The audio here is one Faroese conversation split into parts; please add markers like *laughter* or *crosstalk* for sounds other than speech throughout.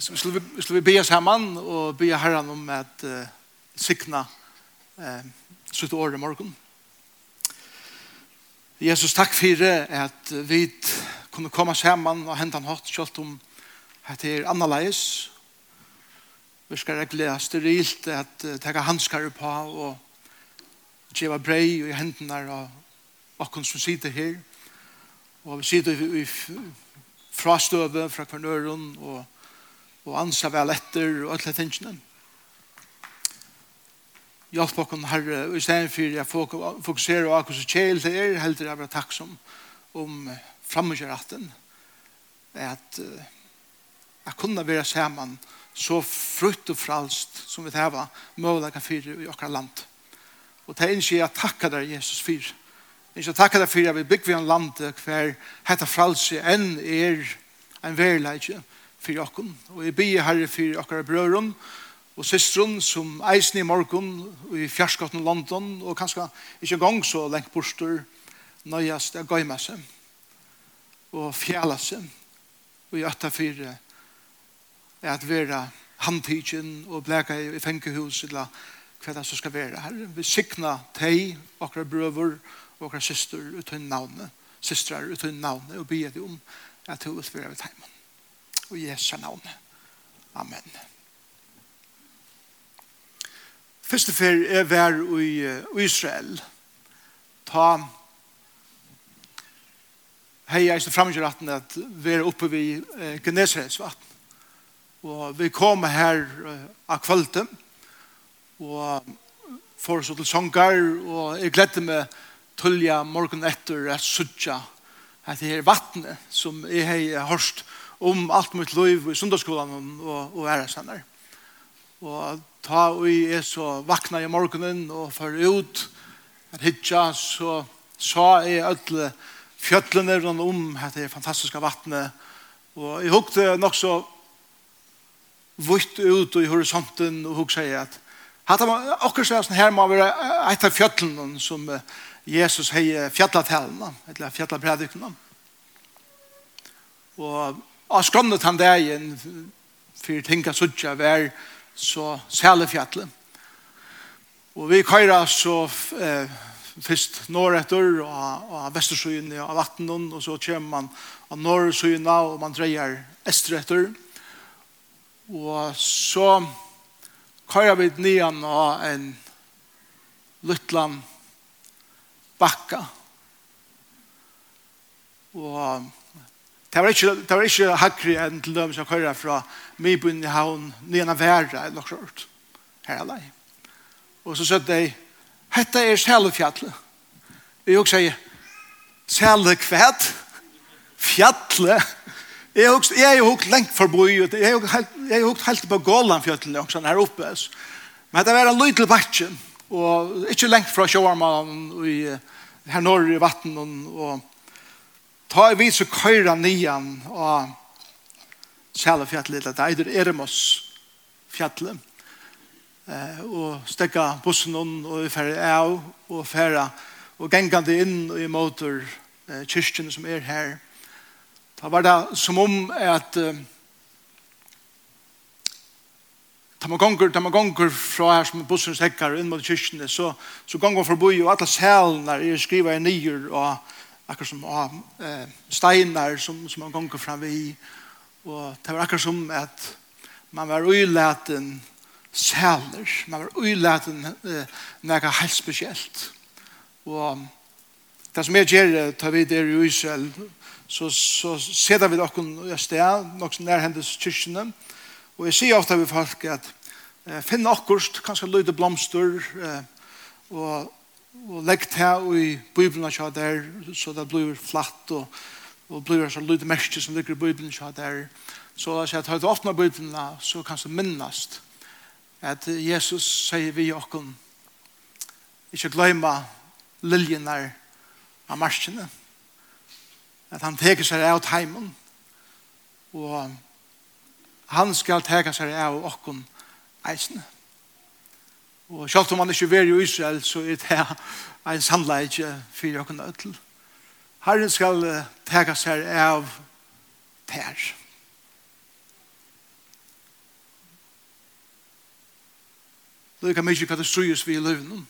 Så skulle vi, skulle vi be sammen og be herren om at uh, sikna uh, slutt året i morgen. Jesus, takk for at vi kunne komme hemman og hente en hatt kjølt om at det er annerledes. Vi skal regle sterilt at uh, tega handskar på og djeva brei i hendene och okken som sitter her. Og vi sitter i frastøve fra kvarnøren og og ansa vel etter og alle tingene. Hjelp okken herre, og i stedet for jeg fokuserer på akkurat som kjel til er, heldur jeg bare takk som om fremmedgjøretten, er at jeg kunne være sammen så frukt og fralst som vi tar mulig møvlega fyre i okkar land. Og det er ikke jeg takker deg Jesus fyrir. Ikke jeg takkar deg for at vi bygger vi en land hver hette fralse enn er en verleidje. Like for okken. Og jeg ber herre for okkara brøren og systeren som eisen i morgen i fjerskotten London og kanskje ikke en gang så lengt borster nøyast er gøyma seg og fjæle seg og i øtta fire er at være handtidgen og bleka i fengehus eller hva det som skal være her. Vi sikna teg, okra brøver og okra syster uten navnet, systrar uten navnet og bygge om at du vil være ved heimann og i Jesu navn. Amen. Første fer er vær i Israel. Ta hei jeg stod fremme ratten at vi er oppe ved Genesarets vatten. Og vi kom her av kvalitet og får så til sångar og jeg gledde meg tullja morgen etter at suttja at det er vattnet som jeg har hørt hørt om alt mitt liv i sundagsskolan og, og æresennar. Og ta i er så vakna i morgenen og far ut at hitja så sa jeg alle fjøtlene rundt om dette fantastiske vattnet og jeg hukte nok så vutt ut i horisonten og hukte seg at Hatta man okkur seg sånn her må vera eitt av fjöllene som Jesus hei fjallatælene, eller fjallapredikunene. Og Og skromnet han der igjen, for tinga suttja vær så sælefjallet. Og vi køyra så eh, først norretter og, og vestersøyene av vattenen, og så kommer man av norresøyene og man dreier estretter. Og så køyra vi nian av en luttland bakka. Og Det var ikke, det var ikke hakri enn til dem som kører fra Mibun i havn, nyan av verre, eller noe sånt. Her er det. Og så søtte jeg, hette er Sælefjallet. Jeg også sier, Sælekvæt, fjallet. Jeg har også, jeg har også lengt forbi, jeg har hukt helt på Gålandfjallet, også her oppe. Men det var en lyd til bakken, og ikke lengt fra sjåarmannen, og her nord i vatten, og, og Ta i vid så køyra nian og sjæla fjallet litt, det eider Eremos fjallet. Eh, og stekka bussen on, og vi færre av og færre og gengande inn og i motor eh, kyrkjen som er her. Da var det som om at eh, Ta man gonger, ta man gonger fra her som bussen stekkar inn mot kyrkjene, så, så gonger forbi og alle sælene er skriva i nyer og akkurat som av eh, steinar som, som man gonger fram i og det var akkurat som at man var uilaten sæler, man var uilaten eh, nega helt spesielt. Og det som jeg gjør tar vi der i Israel så, så setter vi dere i sted, nok som nærhendes kyrkene og jeg sier ofte vi folk at eh, finn akkurat, kanskje løyde blomster eh, og og legg til i Bibelen og der, så det blir flatt og, og blir så lyd merke som ligger i Bibelen og der. Så jeg sier at høyde åpne Bibelen, så kan du minnes at Jesus sier vi åkken, ikke glemme liljen der av marskene, at han teker seg av heimen, og han skal teke seg av åkken eisene. Og selv om han ikke er i Israel, så er det en samleidje for jeg kunne ødel. Herren skal tega seg av tær. Lykke mykje hva det strøyes vi i løvnen.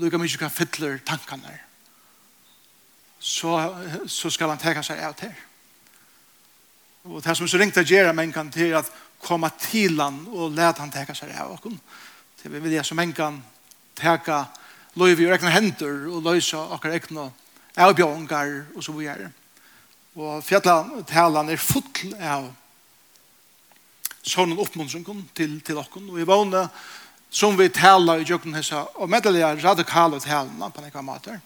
Lykke mykje hva fytler tankene. Så, så skal han tega seg av tær. Og det som er så ringt å gjøre, kan til at komma til han og let han teka seg av oss. Det vil jeg som en engan teka løyvi i egna hender og løysa akkurat egna avbjørngar og så videre. Og fjallan er full av sånne oppmuntringen til, til okken. Og i vågne som vi taler i jøkken hessa og meddelige radikale talene på en måte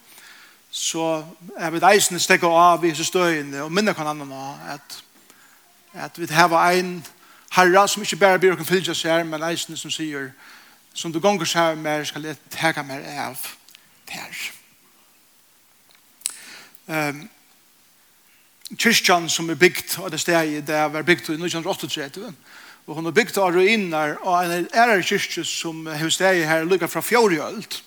så er vi deisende stekker av i disse støyene og minner kan nå at, at vi har en herre som ikke bare blir å fylgja seg her, men eisene som sier, som du gonger seg mer, skal jeg tega mer av der. Um, kyrkjan som er bygd av det stedet det var bygd i 1938 og hun er bygd av ruiner av en ærer kyrkje som er stedet her lukket fra fjordjølt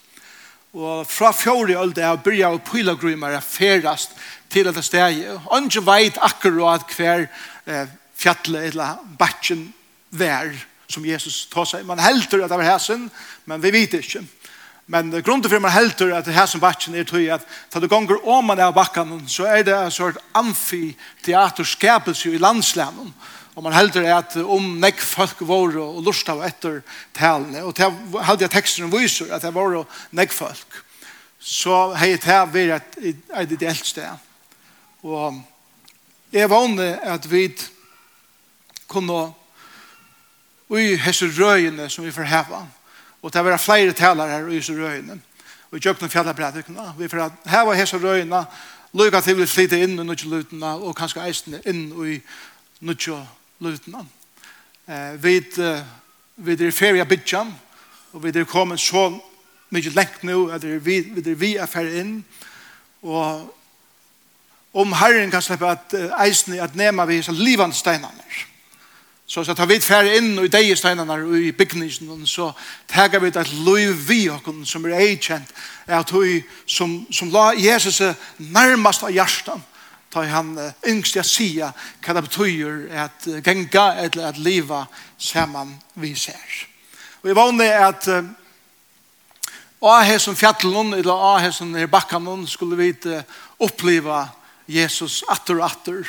og fra fjordjølt er å byrja og pylagrymer er ferast til det stedet. Og ikke vet akkurat hver eh, fjallet eller batchen vær som Jesus tar seg. Man helter at det var hæsen, men vi vet ikke. Men grunden for man helter at hæsen bakken er tog at da du gonger om man er bakken, så er det en sort amfiteaterskapelse i landslænen. Og man helter at om nekk folk var og lust av etter talene. Og til hadde jeg teksten viser at det var nekk folk. Så hei det vært et ideelt sted. Og jeg vågne at vi kunne i hese røyene som vi får heva. Og det er flere taler her i hese røyene. Og i kjøkken fjallabrædikene. Vi får heva hese røyene, lukka til vi flyter inn i nødje lutene, og kanskje eisene inn i nødje lutene. Eh, vi, vi er ferie av bidjan, og vi er kommet så mye lengt nå, at vi, vi er vi er ferie inn, og om Herren kan slippe at eisene at nema vi så livande steinene. Så så tar vi fer inn og i dei steinene og i bygningen og så tager vi det liv vi og som er agent er at hun som, som la Jesus nærmast av hjertan ta han yngst jeg sia hva det betyr at genga eller at leva saman vi ser. Og vi vannet at av her som fjattelen eller av her som her bakken skulle vi oppleva Jesus atter atter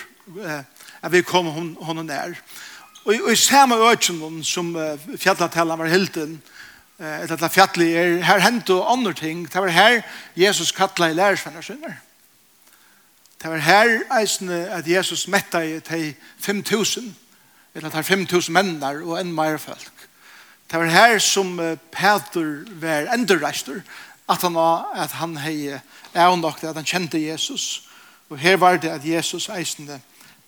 at vi kom hon, hon nær. Og Og i samme økjen som fjallatellen var hilden, et at fjallet er, her hendte og andre ting. Det var her Jesus kattla i lærersvenner synder. Det var her eisene at Jesus metta i til 5.000, eller til 5.000 mennar og enn meir folk. Det var her som Peter var endurreister, at han, at han hei avnokte, at han kjente Jesus. Og her var det at Jesus eisene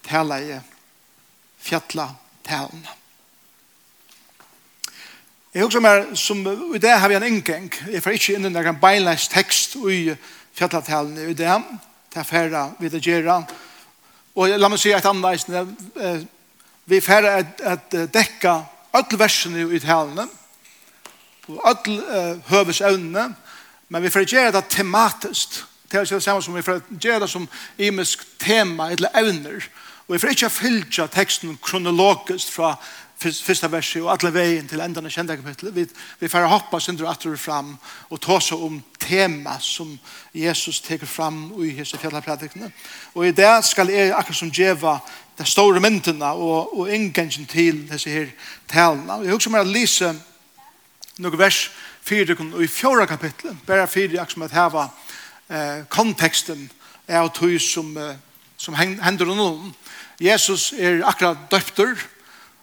tala i fjallet til henne. Jeg husker meg, som i det har vi en inngang. Jeg får ikke inn i noen beinleis tekst i fjallatalen i det. til er færre vi det gjør. Og la meg si et annet leis. Vi er færre at dekka alle versene i talene. Og alle høvesevnene. Men vi får gjøre det tematisk. Det er ikke det samme som vi får gjøre det som imisk tema eller evner. Og Og jeg får ikke fylgja teksten kronologisk fra första verset och alla vägen till ändan av kända kapitlet. Vi, vi får hoppa sönder att fram och ta seg om tema som Jesus teker fram i hese fjallapredikerna. Och i det skal jeg akkurat som djeva de stora myndena og, och ingängen til disse her talna. Jeg husker meg att Lise noen vers 4 och i fjärde kapitlet, bare fyra akkurat som att heva eh, kontexten är av tog som, eh, som händer noen. Jesus er akkurat døpter.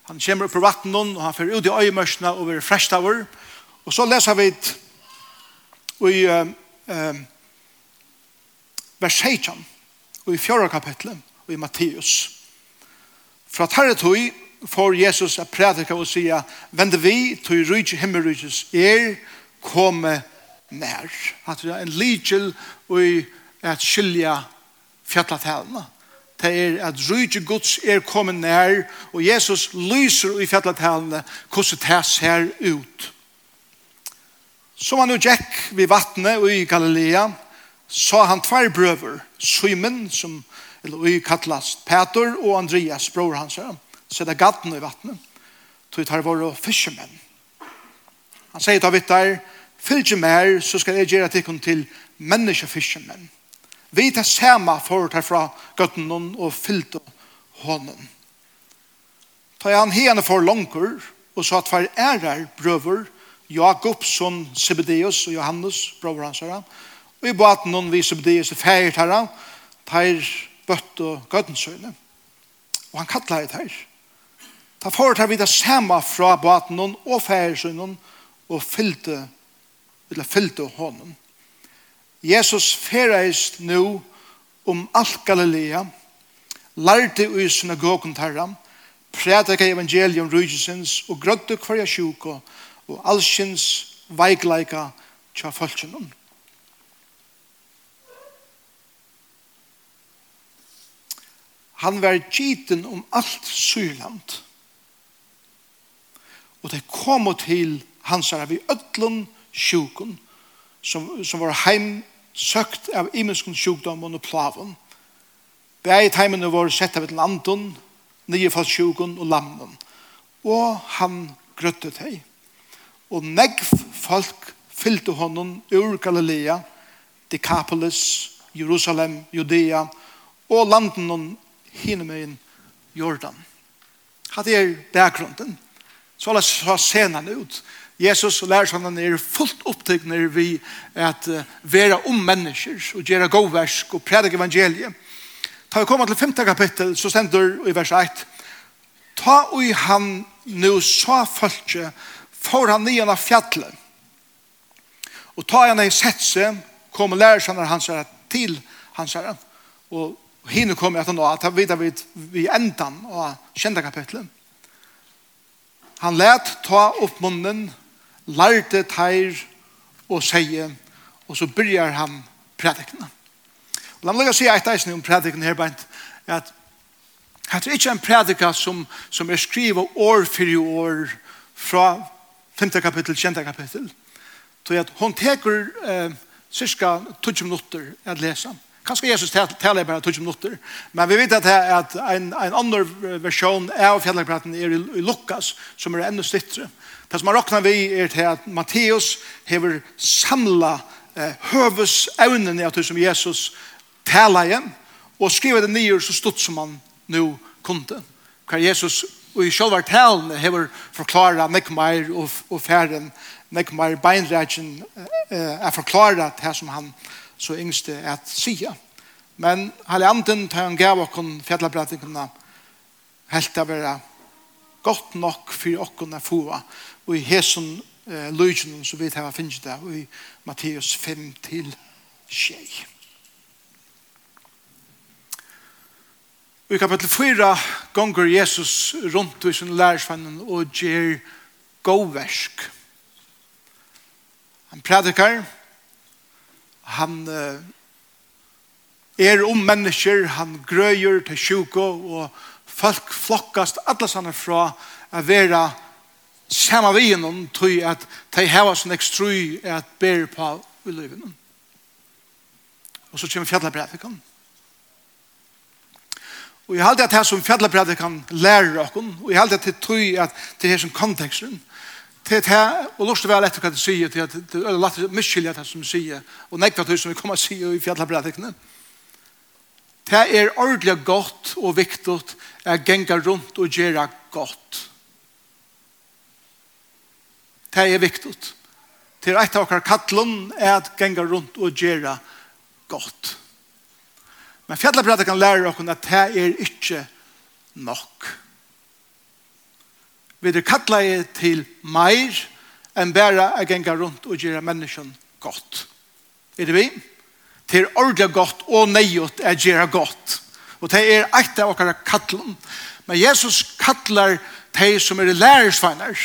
Han kommer opp på vatten og han fer ut i øyemørsene og blir frest av Og så leser vi i um, vers 16 og i fjorda kapitlet og i Matteus. Fra tarretøy får Jesus a prædika og sia vende vi til rydje himmelrydjes er komme nær. At det er en ligel og at skilja fjallatælene det er at rydde Guds er kommet nær, og Jesus lyser i fjalletalene hvordan det ser ut. Som han jo gikk ved vattnet i Galilea, sa han tvær brøver, Simon, som eller i kattlast, Peter og Andreas, bror hans, så det gatten i vattnet, tog tar våre fiskemenn. Han sier til Vittar, fylg mer, så skal jeg gjøre til til menneskefiskemenn. Vi tar sema for å fra gøtten og fyllt hånden. Ta han hene for langer, og så at hver ærer brøver, Jakob som Sibideus og Johannes, brøver hans herre, og i baten noen vi Sibideus er feiret herre, tar bøtt og gøtten. Og han kattler det her. Ta for tar vi det samme fra baten og feiret og fyllte, eller fyllte hånden. Jesus ferreist nu om alt Galilea, lærte i synagogen tarra, prædika evangelium rujusins og grødde kvarja sjuko og allsins veikleika tja fölkjennom. Han var giten om alt Syrland. Og det kom til hans herre vi ödlun sjukon som, som var heimsøkt av imenskun sjukdom og plavun. Begit heimene var sett av et landun, nyefallsjukun og lammun. Og han grøtte teg. Og negv folk fyllte honom ur Galilea, Decapolis, Jerusalem, Judea og landen hinemein Jordan. Hatt er bakgrunden. Så la oss se scenen ut. Jesus og lærersvannene er fullt opptøkne vi at uh, være om mennesker og gjøre godversk og predike evangeliet. Ta vi kommer til femte kapittel, så stender i vers 1. Ta ui han nu sa følge for han nian av fjallet. Og ta han ei setse, kom lærersvannene hans herre til hans herre. Og hinne kom etter nå, at han vidar vid, vid endan av kjente kapitlet. Han let ta opp munnen lærte teir og seie, og så byrjar han prædikene. La meg si eit eisne om prædikene her, Bent, at det er ikke en predika som, som er skrivet år for år fra 5. kapittel, 10. kapittel. Så at hun teker eh, cirka 20 minutter at lesa. Kanskje Jesus taler bare 20 minutter, men vi vet at, at en, en annen versjon av fjallegpraten er i, i Lukas, som er enda stittre. Det som man råknet vi er til at Matteus hever samla eh, høves evnene av det som Jesus taler igjen, og skriver det nye så stort som han nå kunde. Hva Jesus og i sjølver talene hever forklara nek meir og, og færen, nek meir beinrætjen eh, er forklara det som han så yngste at sia. Men halvanden tar han gav okkon fjallabrætingene helt av vera godt nok for okkon er fua og i hesen eh, løgjen som vi tar finnes det i Matteus 5 til 6. Og i kapitel 4 gonger Jesus rundt i sin lærersvannen og gjør gåversk. Han prædikar, han er om mennesker, han grøyer til sjuko, og folk flokkast alle sanne fra å være samme vi innom, tog at de har sin ekstrui at ber på i livet. Og så kommer fjallapredikan. Og jeg halte at det som fjallapredikan lærer okken, og jeg halte at det tror at det er som konteksten, til det her, og lort vel etter hva det sier, til at det er lagt miskyldig det som sier, og nekta det som vi kommer å si i fjallabrætikene. Det er ordentlig godt og viktig å genga rundt og gjøre godt. Det er viktig. Det er et av dere kattelen er at genga rundt og gjøre godt. Men fjallabrætikene lærer dere at det er ikke nok vi er kattleie til meir enn bæra a genga rundt og gjøre menneskjen godt. Er det vi? Det er ordentlig godt og neiot er gjøre godt. Og det er eit av okkara kattlen. Men Jesus kattlar de som er lærersveinar.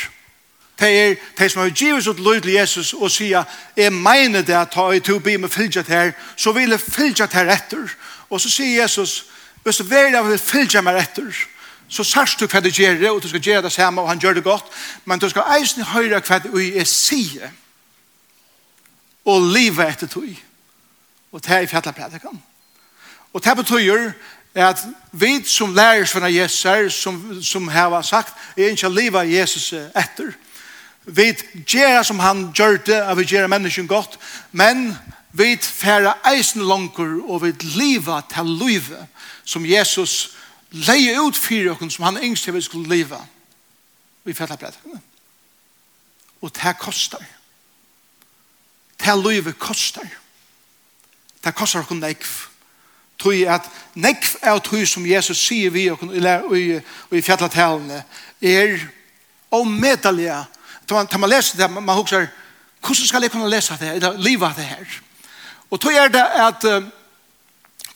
De er de som har givet ut lyd til Jesus og sier jeg mener det at jeg tog bi med fylgjat her så vil jeg fylgjat her etter. Og så sier Jesus hvis du vil jeg vil fylgja meg etter så sørst du hva du gjør det, og du skal gjøre det samme, og han gjør det godt, men du skal eisen høre hva du er sier, og livet etter tog, og det er i fjallet Og det betyr at vi som lærer fra Jesus, som, som har sagt, er ikke livet Jesus etter, vi gjør som han gjør det, at vi gjør mennesken godt, men vi færer eisen langer, og vi lever til livet, som Jesus gjør leie ut fyrir okken som han engst vi skulle leva vi fjallar brettakene. Og det kostar. Det livet kostar. Det kostar okken nekv. Tui at nekv er tui som Jesus sier vi okken i fjallartalene er omedalja. Tar man man leser det, man man huksar hvordan skal jeg kunne lese det, eller liva det her? Og tui er det at uh,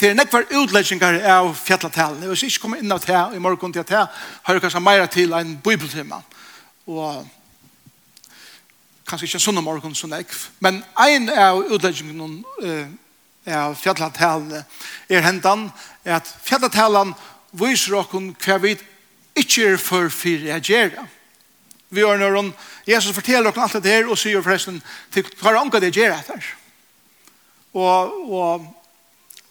Det er nekvar utleggingar av fjallatalen. Jeg vil ikke komme inn av det i morgen til at det har jeg kanskje meira til en bibeltema. Og kanskje ikke en sånn morgen som nekv. Men ein av utleggingen av fjallatalen er hendan er at fjallatalen viser okken hva vi ikke er for fyrir jeg gjerra. Vi har når Jesus forteller okken alt det her og sier forresten til hva er det gjerra etter. Og, og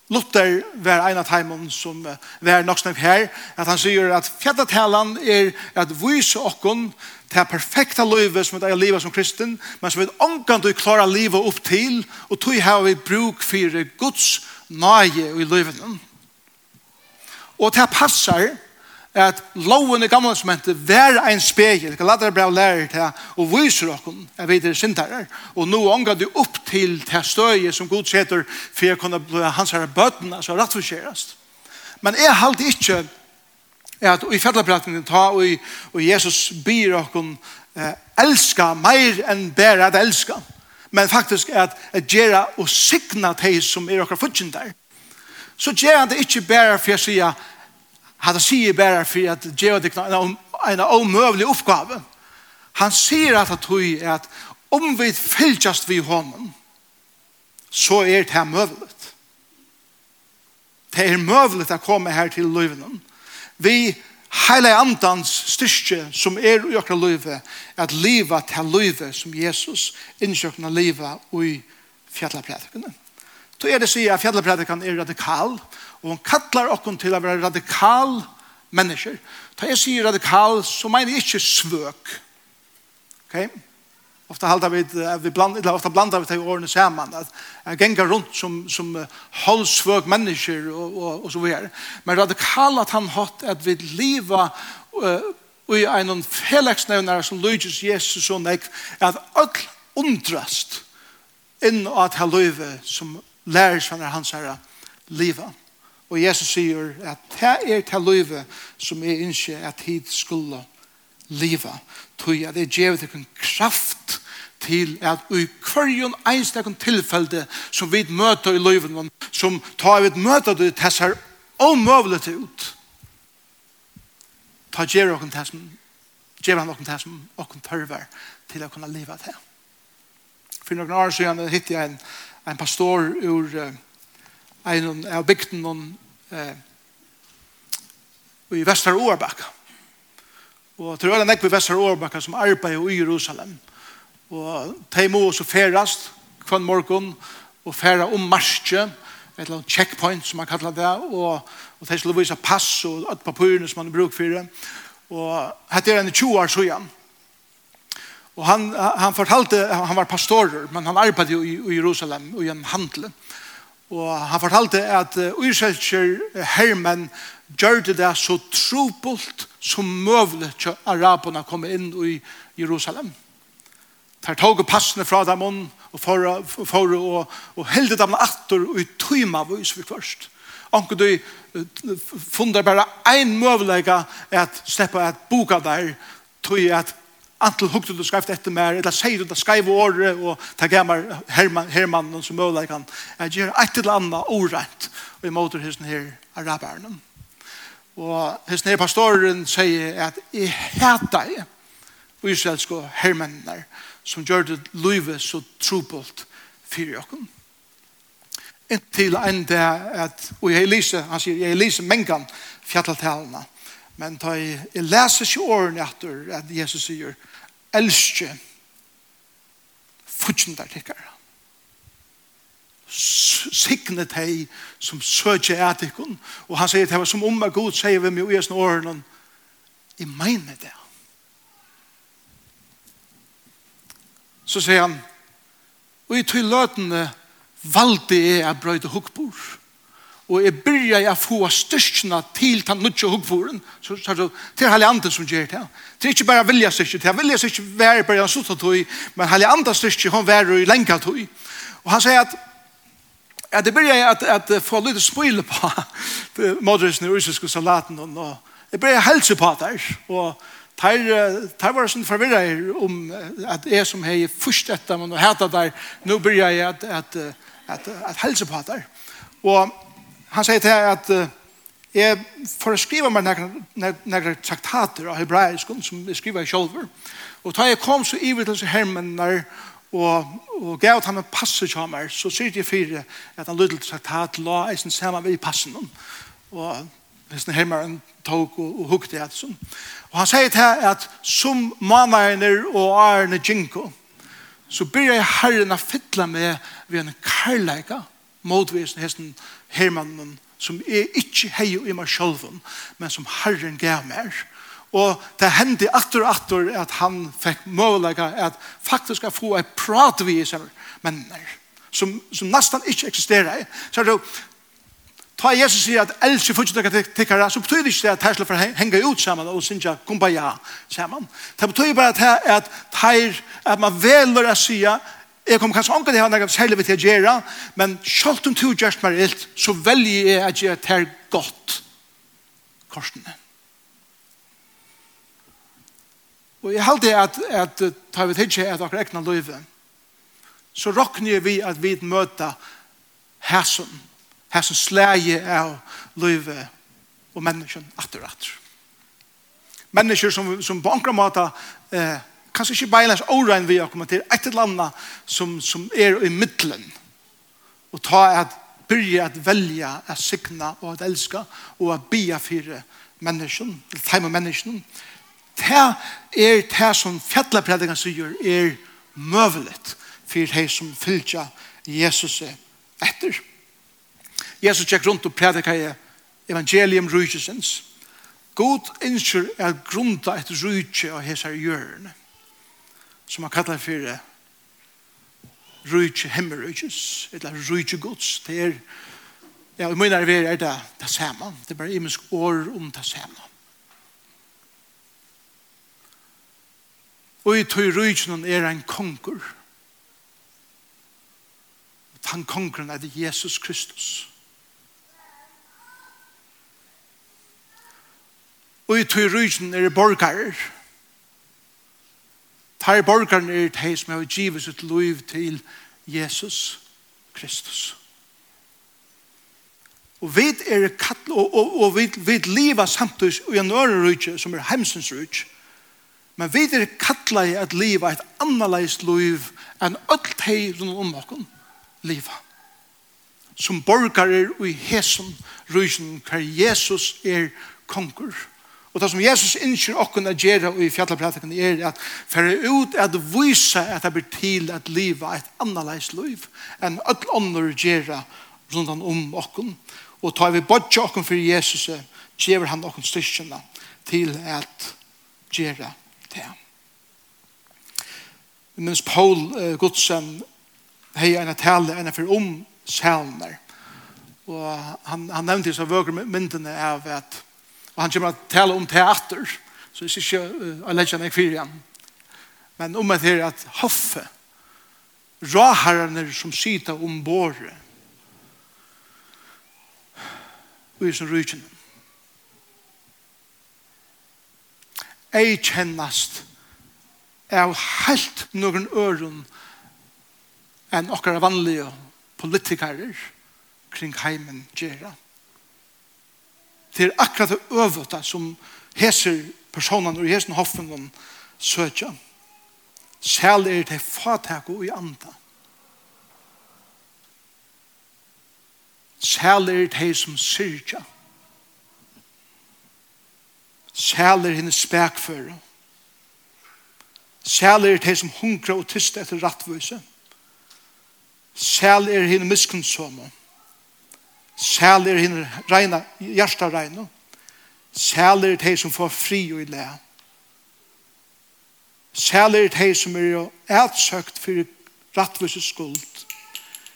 Luther var en av teimen som var nok snakk her, at han sier at fjallatalen er at vise okken til perfekta livet som er livet som kristen, men som vi ångan du klarer livet opp til, og tog har vi bruk for Guds nage i livet. Og det passer, at loven i gamle testamentet vær en spegel, det kan lade bra lære til, og viser dere, jeg vet vi er sintarer. Og nå omgår du opp til til støye som god setter, for jeg kunne bli hans her bøten, altså rattforskjerast. Men jeg halte ikke at i fettelpratningen ta og, og Jesus byr dere eh, elska mer enn bare at elska. Men faktisk at, at gjøre og signa til som er dere fortjent der. Så gjør han det ikke bare for å sige Han sier bare for at Jehova det en, en omøvelig oppgave. Han sier at han tog at om vi fylltjast vi honom, så er det her møvelig. Det er møvelig å komme her til løyvenen. Vi heile andans styrke som er i okra løyve, at leva til løyve som Jesus innsjøkna leva i fjallaprædikene. Så er det sier at fjallaprædikan er radikal, og han kallar okkon til å være radikal mennesker. Da jeg sier radikal, så mener jeg ikke svøk. Ok? Ofta halda vi, vi bland, eller ofta blandar vi til årene saman, at jeg gengar rundt som, som holdsvøk mennesker og, og, og så videre. Men radikal at han hatt at vi liva uh, i en felagsnevnare som lydes Jesus og nek, at all undrast inn at ha løyve som lærer seg hans herre livet. Og Jesus sier at det er til livet som jeg ikke at hit skulle liva. Tog at det gjev det en kraft til at i hverjon einstakon tilfelde som vi møter i løyven som tar vi møter det til seg omøvlet ut. Ta gjev dere til som gjev han dere til som dere tørver til å kunne liva til. For noen år siden hitt jeg en, en pastor ur uh, en av bygden noen eh, i Vestar Årbakka. Og til øyne nekve Vestar Årbakka som arbeider i Jerusalem. Og de må også ferast kvann morgon og færa om marsje, et eller annet checkpoint som man kallar det, og, og de skulle vise pass og alt papurene som man bruk for det. Og hette er en 20 år søyan. Og han, han fortalte, han var pastorer, men han arbeidde i, i Jerusalem og i en handel. Og Og han fortalte at Israelskjer hermen gjør det det så trobult som møvlig til araberne kom inn i Jerusalem. De tog passene fra dem og for, for og, og helde dem atter og i tøyma vis vi først. Anker du funder bare en møvlig at slipper at boka der tog at Antel hukte du skrevet etter mer, eller sier du det skrev året, og ta gammal herman, Herman som mulig kan, jeg gjør et eller annet orent, og jeg måter hesten her araberne. Og hesten her pastoren sier at jeg hater jeg, og israelske hermennene, som gjør det livet så trobult for dere. Inntil en dag at, og jeg lyser, han sier, jeg lyser mengan fjallaltalene, Men ta i, jeg leser ikke årene etter at Jesus sier, elsker fortjenter tikkere. Signe hei som søker etikken. Og han sier det var som om meg god sier vi med uesen åren i mener det. Så sier han, og i tog løtene valgte jeg at brøyde hukkbord og jeg byrja jeg få styrkjene til den nødvendige huggforen, så, så, så, til andre som gjør det. Det er ikke bare vilja styrkje, det er vilja styrkje være bare en suttet tog, men Helianten styrkje, hun være i lenka tog. Og han sier at, at det byrja jeg at, at få litt spøyle *laughs* på modresen i rusiske salaten, og jeg byrja helse på der, og Tar, tar var sånn forvirra om at är som hej först detta men då heta der, nå byrja jeg at, at, at, at, at helse på där Og han säger till at uh, jeg får skriva meg några traktater av hebraiskum som jeg skriva i sjolver. Og tar jag kom så ivet Herman hermennar og, og gav han en passe til meg, så sier jeg fire at han lydde traktat la eisen sammen ved passen Og hvis den hermeren tog og, og hukte et sånn. Og han sier til at som mannarener og arne jinko, så blir jeg herren å fytle med ved en karlæka motvisen hesten hermannen som er ikke hei i meg selv, men som Herren gav meg. Og det hendte atter og atter at han fikk målega at faktisk skal få et prat vi i seg som, som nesten ikke eksisterer. Så det Ta Jesus sier at elsker fortsatt tikkere, så betyr det ikke at her skal henge ut sammen og synge kumbaya sammen. Det betyr bare at, at, at man veler å sige Jeg kommer kanskje anke det her når jeg særlig vil til å gjøre, men selv om du gjør meg ilt, så velger jeg å gjøre det her godt. Korsene. Og jeg held det at, at ta vi til at dere ekne løyve, så råkner vi at vi møter hæsen, hæsen slæge av løyve og menneskene atter og atter. Mennesker som, som på andre måte eh, kanskje ikke beinleis årein vi har kommet til et eller annet som, som er i middelen. Og ta at byrja at velja at signa og at elska og at bia fire mennesken, eller teima menneskjen. Det er det som fjallepredikan sier er møvelet for de som fylgja Jesus etter. Jesus tjekk rundt og predika i evangelium rujusens. God innskjer er grunda et rujtje av hesar hjørne som han kallar for rujtje hemmerujtjes, eller rujtje gods. Det er, ja, i munnar vi er det det samme. Det er bare imensk år om det samme. Og i tog rujtjen er en konkur. Og han konkurren er det Jesus Kristus. Og i tog rujtjen er det borgarer. Tar borgerne er de som har givet sitt liv til Jesus Kristus. Og vi er kattl, og, og, og vi, vi lever samtidig i en øre ørenrykje som er hemsens rykje. Men vi er kattla i at liva et annerleis liv enn alt teg rundt om okken liva. Som borgarer og i hesen rysen hver Jesus er konger. Og det som Jesus innskjer okken å gjøre i fjallapratikken er at for ut at vise at det blir til at liva et annerleis liv enn alle ånder gjerra rundt om okken. Og tar vi bodja okken for Jesus, gjerra han okken styrkjene til at gjerra det. Mens Paul uh, Godsen hei en tale enn for om salmer. Og han, han nevnte i så vøkere myndene av at Og han kommer til å tale om teater, så jeg er ikke uh, jeg legger meg fire igjen. Men om det er at hoffe, råherrene som sitter om båret, og i som rykene. Jeg kjennast av helt noen øren enn okkara vanlige politikarer kring heimen gjerra. Det er akkurat det øvete som heser personene og heser hoffen om søtja. Sjæl er det fatak og i anda. Sjæl er det som syrja. Sjæl er henne spekføre. Sjæl er det som hunkra og tyst etter rattvise. Sjæl er henne miskunnsomme. Sjæl Sæler hinner reina, hjärsta regna. Sæler de som får fri og i le. Sæler de som er ætsøkt for rattvise skuld.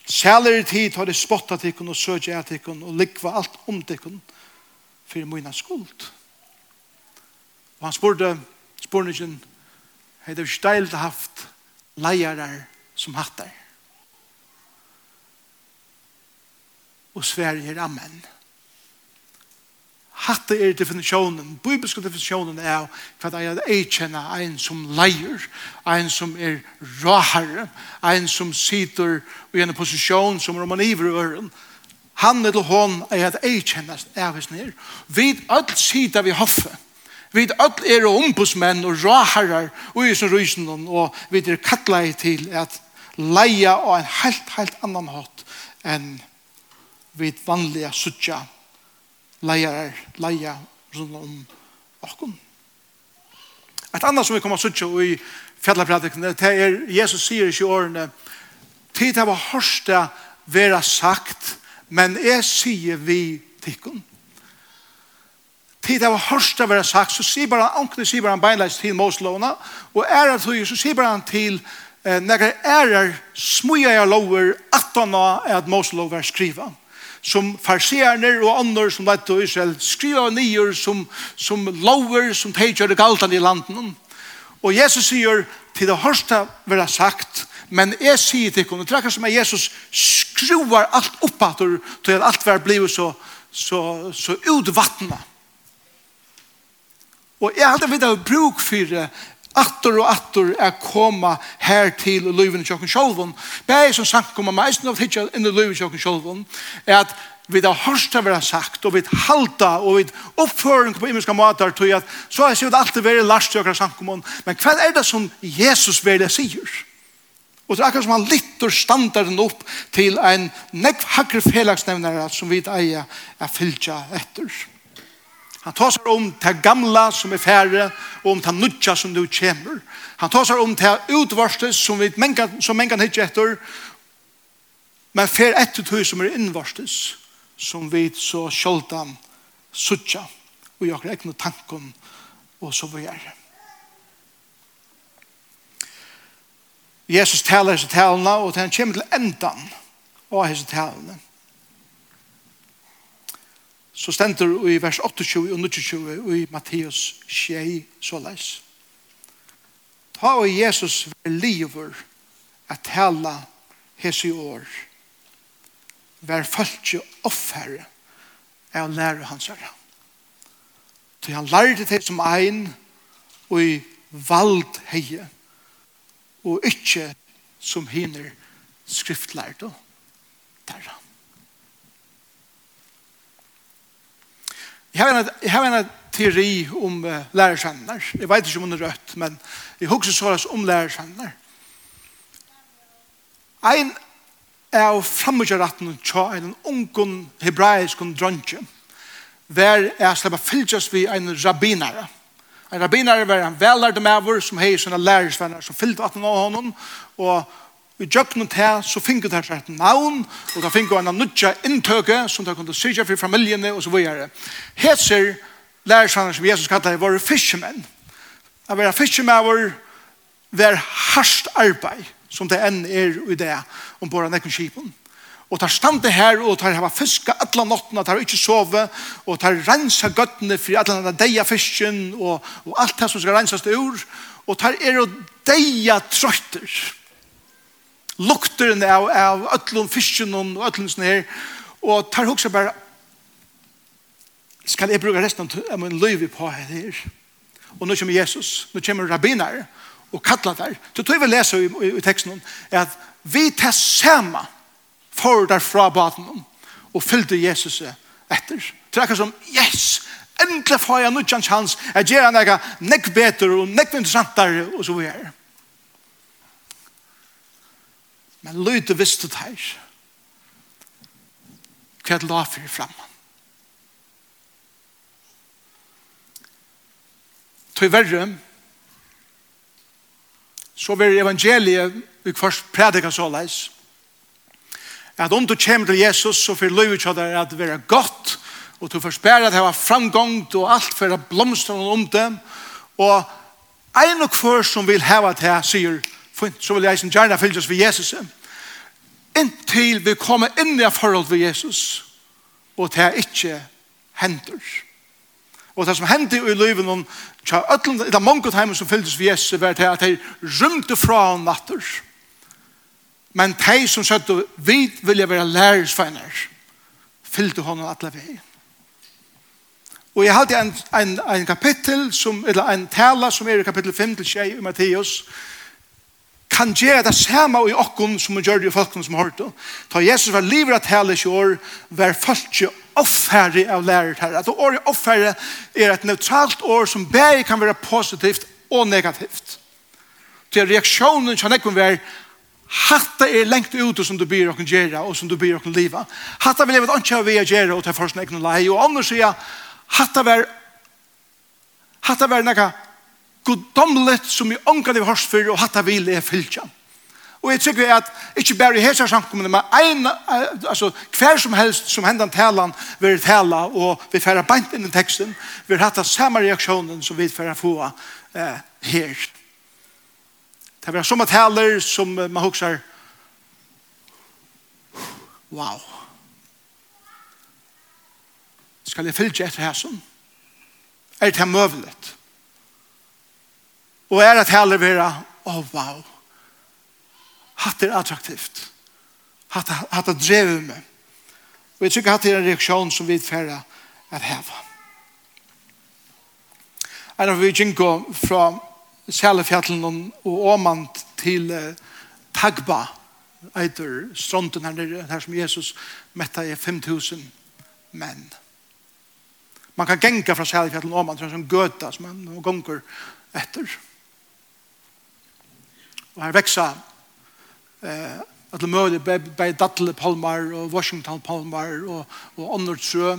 Sæler tid har det spotta tikkun og søgje etikkun og likva alt om tikkun for mina skuld. Og han spurte, spurte hei det er haft leierar som hattar. og Sverige amen. Hatta er definisjonen, bibelske definisjonen er hva det er å erkjenne en som leier, en som er råherre, en som sitter i en posisjon som romaniver i øren. Han eller hon er at erkjennast av hans nir. Vid alt sitter vi hoffet. vid alt er ombudsmenn og råherrar og i sin rysen og vi er kattleie til at leia og en helt, helt annan hatt enn vi vanliga suttja leier, leia rundt om okkom. Et annet som vi kommer suttja i fjallaprædikene, det er Jesus sier i årene, tid det var hørste vera sagt, men jeg sier vi tikkun. Tid det var hørste vera sagt, så sier bare han, ankne sier bare han beinleis til Moslåna, og er at så sier bare han til eh, når ærer smuja jeg lover at han er at Moslå var skriva som farserner og andre som vet og Israel skriva nyer som, som lover som teger det galtan i landen. Og Jesus sier til det hørste vil ha sagt men jeg sier til henne, det er som at Jesus skruar alt opp at til at alt vil bli så, så, så utvattnet. Og jeg hadde vidt av bruk for Atter og attor er koma her til løyven i tjokken sjolvun. Bæg som sagt koma meisen av har tidsja inn i løyven i tjokken sjolvun, er at vi da hørst det være sagt, og vi halta, og vi oppføring på imenska måter, tog at så er det alltid vært last i okra men hva er det som Jesus vil sier? Og det er akkurat som han lytter standarden opp til en nekv hakker felagsnevnere som vi eier er fylltja etter. Han tar om det gamla som er færre, og om det nudja som du kommer. Han tar om det utvarste som vi mänga, som mängan hitje etter, men fer etter tog som er invarsles som vi så sjöldan suttja og jeg har egna tanken og så vi er. Jesus talar hese talene og han kommer til endan av hese talene så stender i vers 28 og 29 i Matteus 6 så leis. Ta og Jesus ver liver at tala hese år. Ver falskje er han lærer hans herre. Til han lærte det som ein og i vald heie og ikkje som hinner skriftlærte derra. Jeg har en, jeg har en teori om uh, lærersender. Jeg vet ikke om det er rødt, men jeg husker så om lærersender. Ein av framgjøratten tja en ungen hebraisk dronje var jeg slipper fylgjøs vi en rabbinare. En rabbinare var en velærd med som hei sånne lærersvenner som fylgte atten av honom og i djøkken til, så finner det seg et navn, og da finner en nødja inntøke, som de kunne sykje for familiene, og så videre. Heser, lærersvannet som Jesus kallar, var fiskemenn. Det var fiskemenn var, var hardt arbeid, som det enn er i det, om bare nekken skipen. Og tar stande her, og tar hava fiska alla nottena, tar ikke sove, og tar rensa gøttene for alla denne deia fisken, og, og alt det som skal rensas ur, og tar er og deia trøytter lukter av, av ötlun fisken og ötlun sånne her. Og tar hoksa bare, skal jeg bruke resten av min liv på her? Og nå kommer Jesus, nå kommer rabbiner og kattler der. Så tog vi lese i, i, i teksten at vi tar samme for derfra baden og fyllde Jesus etter. Så det som, yes, endelig får jeg nødvendig hans, jeg gjør han nekk beter og nekk interessantere og så videre. Men lyte visste det her. Hva er det la for fremme? Til verre, så vil evangeliet vi først prædika så leis, at om du kommer til Jesus, så får løyve til deg at det være godt, og du får spære at det var framgångt, og alt for å blomstre om det, og en og hver som vil heva til, sier, Fint, så vil jeg som gjerne fylles ved Jesus. Inntil vi kommer inn i forhold ved Jesus, og det er ikke hender. Og det som hendte i livet noen, tja, ötlen, det er mange timer som fylles ved Jesus, var det at de rymte fra han natter. Men de som søtte, vi vilja være lærersvenner, fylte honom alle veien. Og jeg hadde en, en, en kapittel, som, eller en tala som er i kapittel 5 til 6 i Matteus, kan gjøre det samme i okken som vi gjør det i folkene som har hørt Da Jesus var livet at hele i år, var folk ikke offherre av lærer her. At året offherre er et neutralt år som bare kan være positivt og negativt. Til reaksjonen kan ikke være Hatta er lengt ute som du byr okken gjerra og som du byr okken liva. Hatta vil levet anki av vi gjerra og ta forsen ekne lei. Og annars sier, hatta var hatta var nekka guddomlet som i ångan i hørs for, og hatt av vil er fylltja. Og jeg tykker at, ikke bare i hese samkommende, men en, altså, hver som helst som hendan talan, vil tala, og vi færa bant inn i teksten, vil hatta hatt samme reaksjonen som vi færa få eh, her. Det er som taler som man huksar, wow, skal jeg fylkja etter hæsson? Er det her møvlet? Og er at heller vera, oh wow, hatt er attraktivt. Hatt, hatt er drevet med. Og jeg tykker hatt er en reaksjon som vi færre at heva. En av vi gjenko fra Sjælefjallen og Åman til uh, Tagba, eitur stronten her nere, her som Jesus metta i 5000 menn. Man kan genka fra Sjælefjallen og Åman, det er en gøta som man gonger etter. Og her veksa eh, at det møte bei Dattle Palmar og Washington Palmar og, og Åndertsø.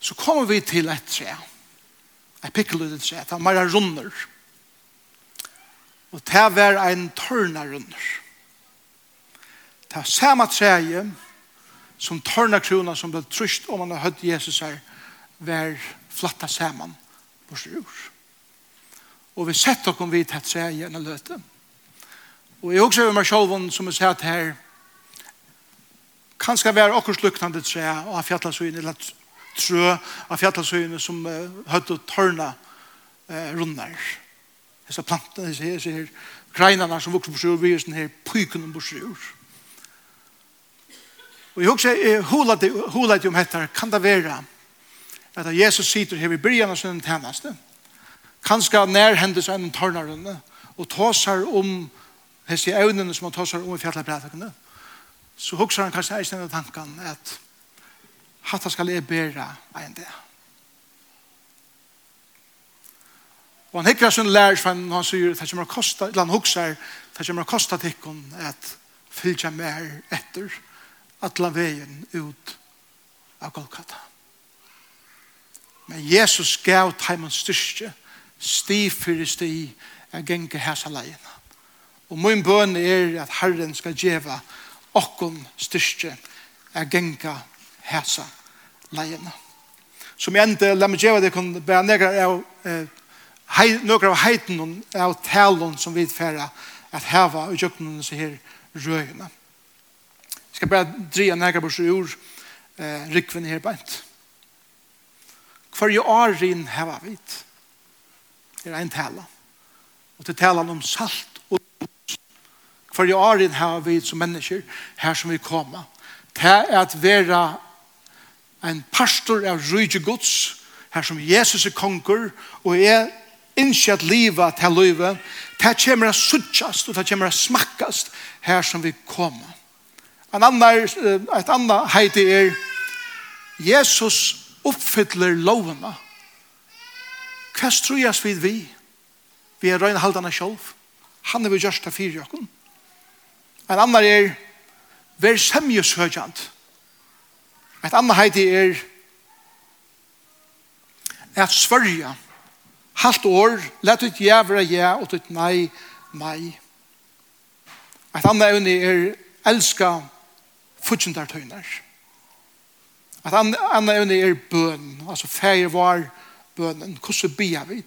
Så kommer vi til et tre. Et pikkeludet tre. Det er mer runder. Og det er en tørna runder. Det er samme treje som tørna krona som ble trøst om man har hørt Jesus her vær flatta saman på sjur. Og vi sett okkom vid tett seg og løte. Og jeg også over meg selv som jeg sett her kanskje være okkur sluktande tre og ha fjallasøyene eller trø av fjallasøyene som uh, høyde tørna uh, rundar. Disse plantene, disse, disse her greinene som vokser på sjur, vi er sånne her pykene på sjur. Og jeg også jeg hulet om dette, kan det være at Jesus sitter her i byrjan av sin tjeneste, kanskje nær hendet seg en tørnarene, og tåsar om hese evnene som han tåsar om i fjallet så huksar han kanskje eisen av tanken at hatta skal jeg bæra enn det. Og han hikker sin lærer for han sier, det kommer å kosta, eller han huksar, det kommer å kosta tikkun at fylja mer etter atla veien ut av Golgata. Men Jesus gav taimann styrstje, sti fyrir sti er genge hæsa leina. Og min bøn er at Herren skal djeva okkon styrke er genga hæsa leina. Som jeg endte, la meg djeva det kun bæra negra av hei, nøkra av heiten av talon som vi færa at heva og jøkken seg her røyna. Jeg skal bare dreie negra bors ur eh, rikven her beint. Hver jo årin heva vit er ein tala. Og til talan om salt og lus. For i året har vi som mennesker, her som vi kommer, er at vera en pastor av rydde gods, her som Jesus er konger, og er innskjett livet til livet, det kommer å suttjast og det kommer å smakkast her som vi kommer. En annar, et annet heiti er Jesus oppfyller lovene Hva strujas vi vi? Vi er røyne haldana sjolv. Han er vi gjørsta fyrir jokken. En annar er ver semjeshøgjant. Et annar heiti er at svørja halvt år, let ut jævra ja, og ut nei, nei. Et annet er elska fudgendartøyner. Et annet er bøn, altså feir var bønnen, hvordan bia vi.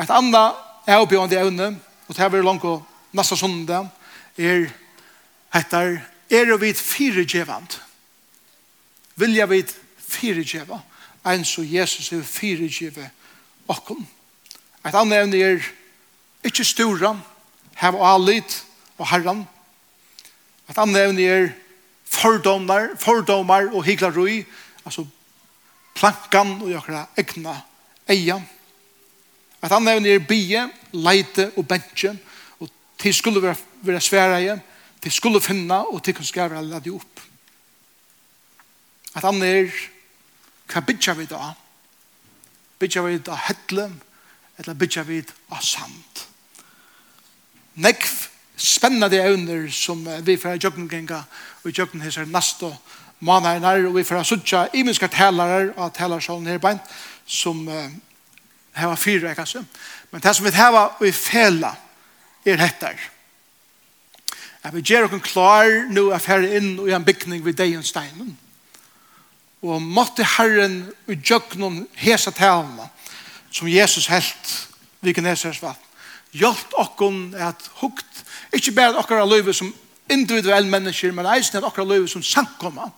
Et annet er oppgjørende evne, og det er vil langt og neste søndag, er etter, er vi firegjevand. Vilja fire firegjeva, en så Jesus er fire firegjeve okkom. Et annet evne er ikke stora, hev og alit og herran. Et annet evne er fordomar, fordomar og hiklarui, altså plankan og jokra egna eia. At han nevner er bie, leite og bensje, og til skulle være, være svære eie, til skulle finna, og til kunne skjære lade opp. At han er, hva bidja vi da? Bidja vi da hettle, eller bidja vi da sand? Nekv spennende evner som vi får jøkken genga, og jøkken hesser nast og måneder, og vi får suttje imenske talere og talersalen her bein, som uh, har fire, kanskje. Men det som vi har i fela er hettar. Jeg vil gjøre dere klar nå å fære inn i en bygning ved deg og steinen. Og måtte Herren og noen hese talene som Jesus helt vi kan hese vatt. Hjelp dere at hukt, ikke bare dere løyve som individuelle mennesker, men eisen at dere løyve som samkommer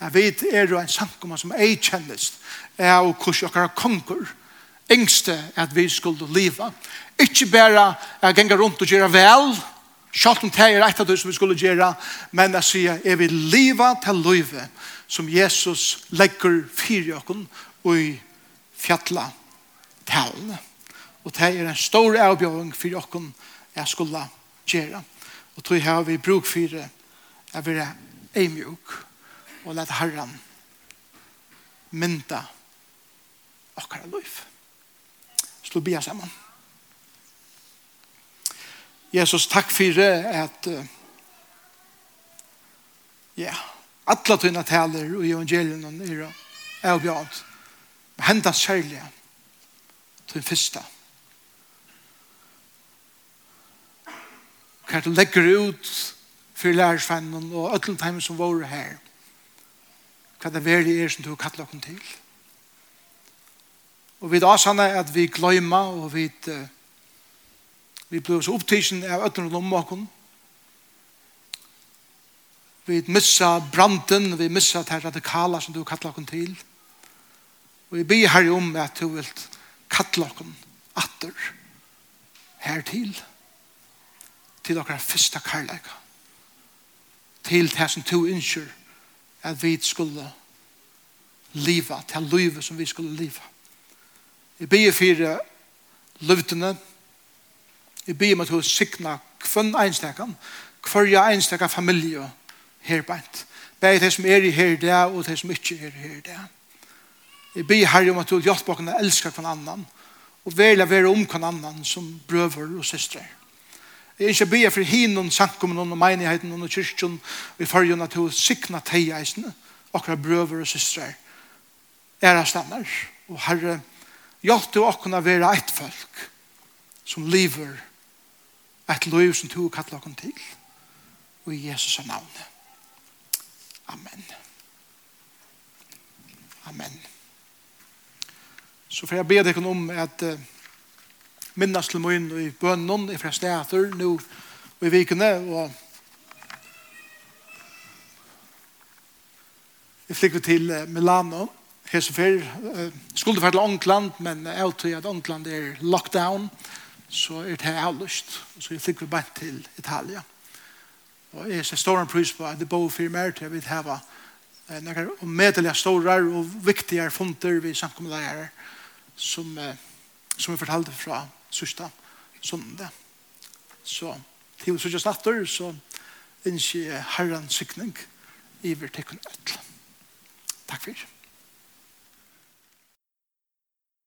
Jeg vet er jo en samkomma som ei kjennes er og hvordan dere konger engste at vi skulle leva. Ikke bare jeg ganger rundt og gjøre vel, selv om det er et av det som vi skulle gjøre, men jeg sier, jeg vil leva til løyve som Jesus legger fire åkken i fjattla talene. Og det er en stor avbjøring for åkken jeg skulle gjøre. Og tror jeg har vi bruk for det, jeg vil være eimjuk og let Herren mynda okkara liv. Slå bia saman. Jesus, takk fyrir at ja, alla tøyna taler og evangelien er av bjant. Henda særlig til fyrsta. Hva du legger ut for lærersvennen og ødlenteimen som var her hva det verlig er som du har kallar oss til. Og vi da sann at vi gløymer og vi uh, vi blir så opptidsen av øtten og lommakken. Vi missa branden, vi missa det radikala som du kallar oss til. Og vi ber her om at du vil kalla oss atter her til til dere første karlæka til det som to innskjør at vi skulle liva, til livet som vi skulle liva. Jeg ber for løvdene, jeg ber om at hun sikna kvann einstekan, kvarja einstekan familie her beint. Begge de som er i her det og de som ikke er i her det. dag. Jeg ber herre om at du hjelper oss å elske kvann annan, og velja være om kvann annan som brøver og systrar. Jeg er ikke be for hinnen, sankommen og menigheten og kyrkjen og i forrige at hun sikna tegeisene okra brøver og systrar. Æra stannar og herre hjelp du å vera eit folk som lever et liv som du kattler okkur til. Og i Jesus navn. Amen. Amen. Så får jeg be deg om at uh, minnes til min i bønnen i fra steder nå i vikene og jeg flykker til Milano. Hese fer skulle være til Ångland men jeg tror at Ångland er lockdown så er det avlyst så jeg flykker bare til Italia. Og jeg ser stor en pris på at det bor for mer til jeg vil hava noen medeliga store og viktige funter vi samkommer där som som vi fortalte fra sørste sonde. Så til vi sørste snatter, så ønsker jeg herren sykning i vertekken etter. Takk for det.